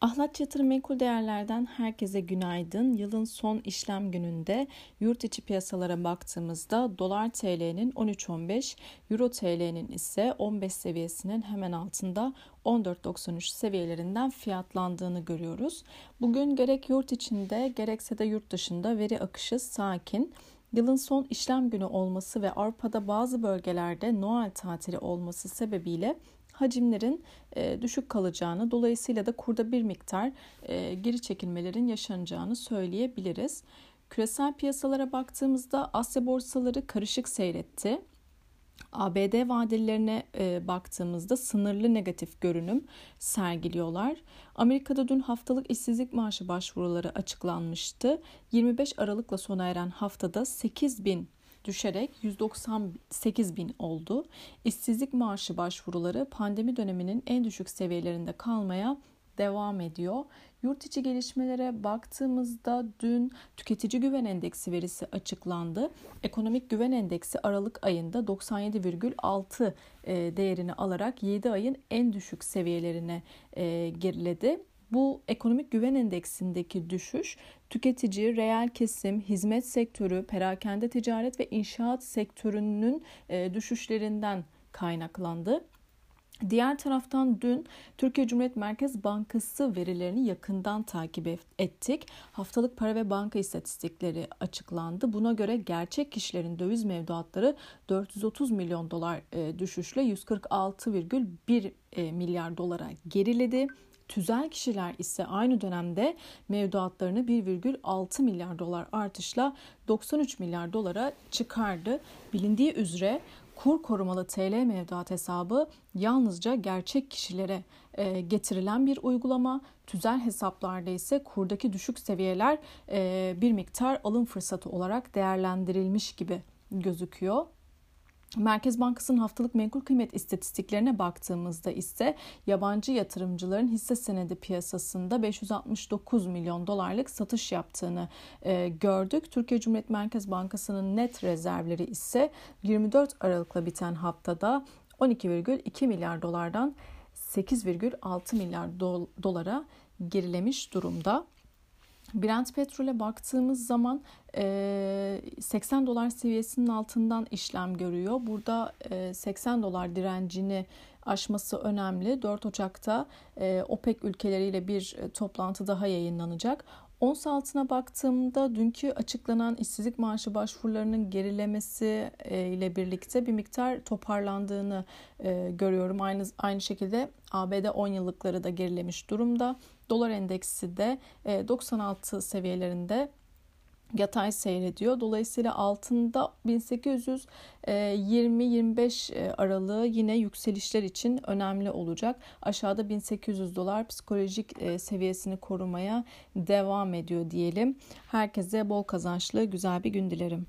Ahlat Yatırım Menkul Değerler'den herkese günaydın. Yılın son işlem gününde yurt içi piyasalara baktığımızda dolar TL'nin 13.15, euro TL'nin ise 15 seviyesinin hemen altında 14.93 seviyelerinden fiyatlandığını görüyoruz. Bugün gerek yurt içinde gerekse de yurt dışında veri akışı sakin. Yılın son işlem günü olması ve Avrupa'da bazı bölgelerde Noel tatili olması sebebiyle hacimlerin e, düşük kalacağını, dolayısıyla da kurda bir miktar e, geri çekilmelerin yaşanacağını söyleyebiliriz. Küresel piyasalara baktığımızda Asya borsaları karışık seyretti. ABD vadelilerine e, baktığımızda sınırlı negatif görünüm sergiliyorlar. Amerika'da dün haftalık işsizlik maaşı başvuruları açıklanmıştı. 25 Aralık'la sona eren haftada 8 bin düşerek 198 bin oldu. İşsizlik maaşı başvuruları pandemi döneminin en düşük seviyelerinde kalmaya devam ediyor. Yurt içi gelişmelere baktığımızda dün tüketici güven endeksi verisi açıklandı. Ekonomik güven endeksi Aralık ayında 97,6 e, değerini alarak 7 ayın en düşük seviyelerine e, geriledi. Bu ekonomik güven endeksindeki düşüş tüketici, reel kesim, hizmet sektörü, perakende ticaret ve inşaat sektörünün e, düşüşlerinden kaynaklandı. Diğer taraftan dün Türkiye Cumhuriyet Merkez Bankası verilerini yakından takip ettik. Haftalık para ve banka istatistikleri açıklandı. Buna göre gerçek kişilerin döviz mevduatları 430 milyon dolar e, düşüşle 146,1 e, milyar dolara geriledi. Tüzel kişiler ise aynı dönemde mevduatlarını 1,6 milyar dolar artışla 93 milyar dolara çıkardı. Bilindiği üzere kur korumalı TL mevduat hesabı yalnızca gerçek kişilere e, getirilen bir uygulama. Tüzel hesaplarda ise kurdaki düşük seviyeler e, bir miktar alım fırsatı olarak değerlendirilmiş gibi gözüküyor. Merkez Bankası'nın haftalık menkul kıymet istatistiklerine baktığımızda ise yabancı yatırımcıların hisse senedi piyasasında 569 milyon dolarlık satış yaptığını e, gördük. Türkiye Cumhuriyet Merkez Bankası'nın net rezervleri ise 24 Aralık'la biten haftada 12,2 milyar dolardan 8,6 milyar dolara gerilemiş durumda. Brent petrole baktığımız zaman 80 dolar seviyesinin altından işlem görüyor. Burada 80 dolar direncini aşması önemli. 4 Ocak'ta OPEC ülkeleriyle bir toplantı daha yayınlanacak. Ons altına baktığımda dünkü açıklanan işsizlik maaşı başvurularının gerilemesi ile birlikte bir miktar toparlandığını görüyorum. Aynı aynı şekilde ABD 10 yıllıkları da gerilemiş durumda. Dolar endeksi de 96 seviyelerinde yatay seyrediyor. Dolayısıyla altında 1820-25 e, aralığı yine yükselişler için önemli olacak. Aşağıda 1800 dolar psikolojik e, seviyesini korumaya devam ediyor diyelim. Herkese bol kazançlı güzel bir gün dilerim.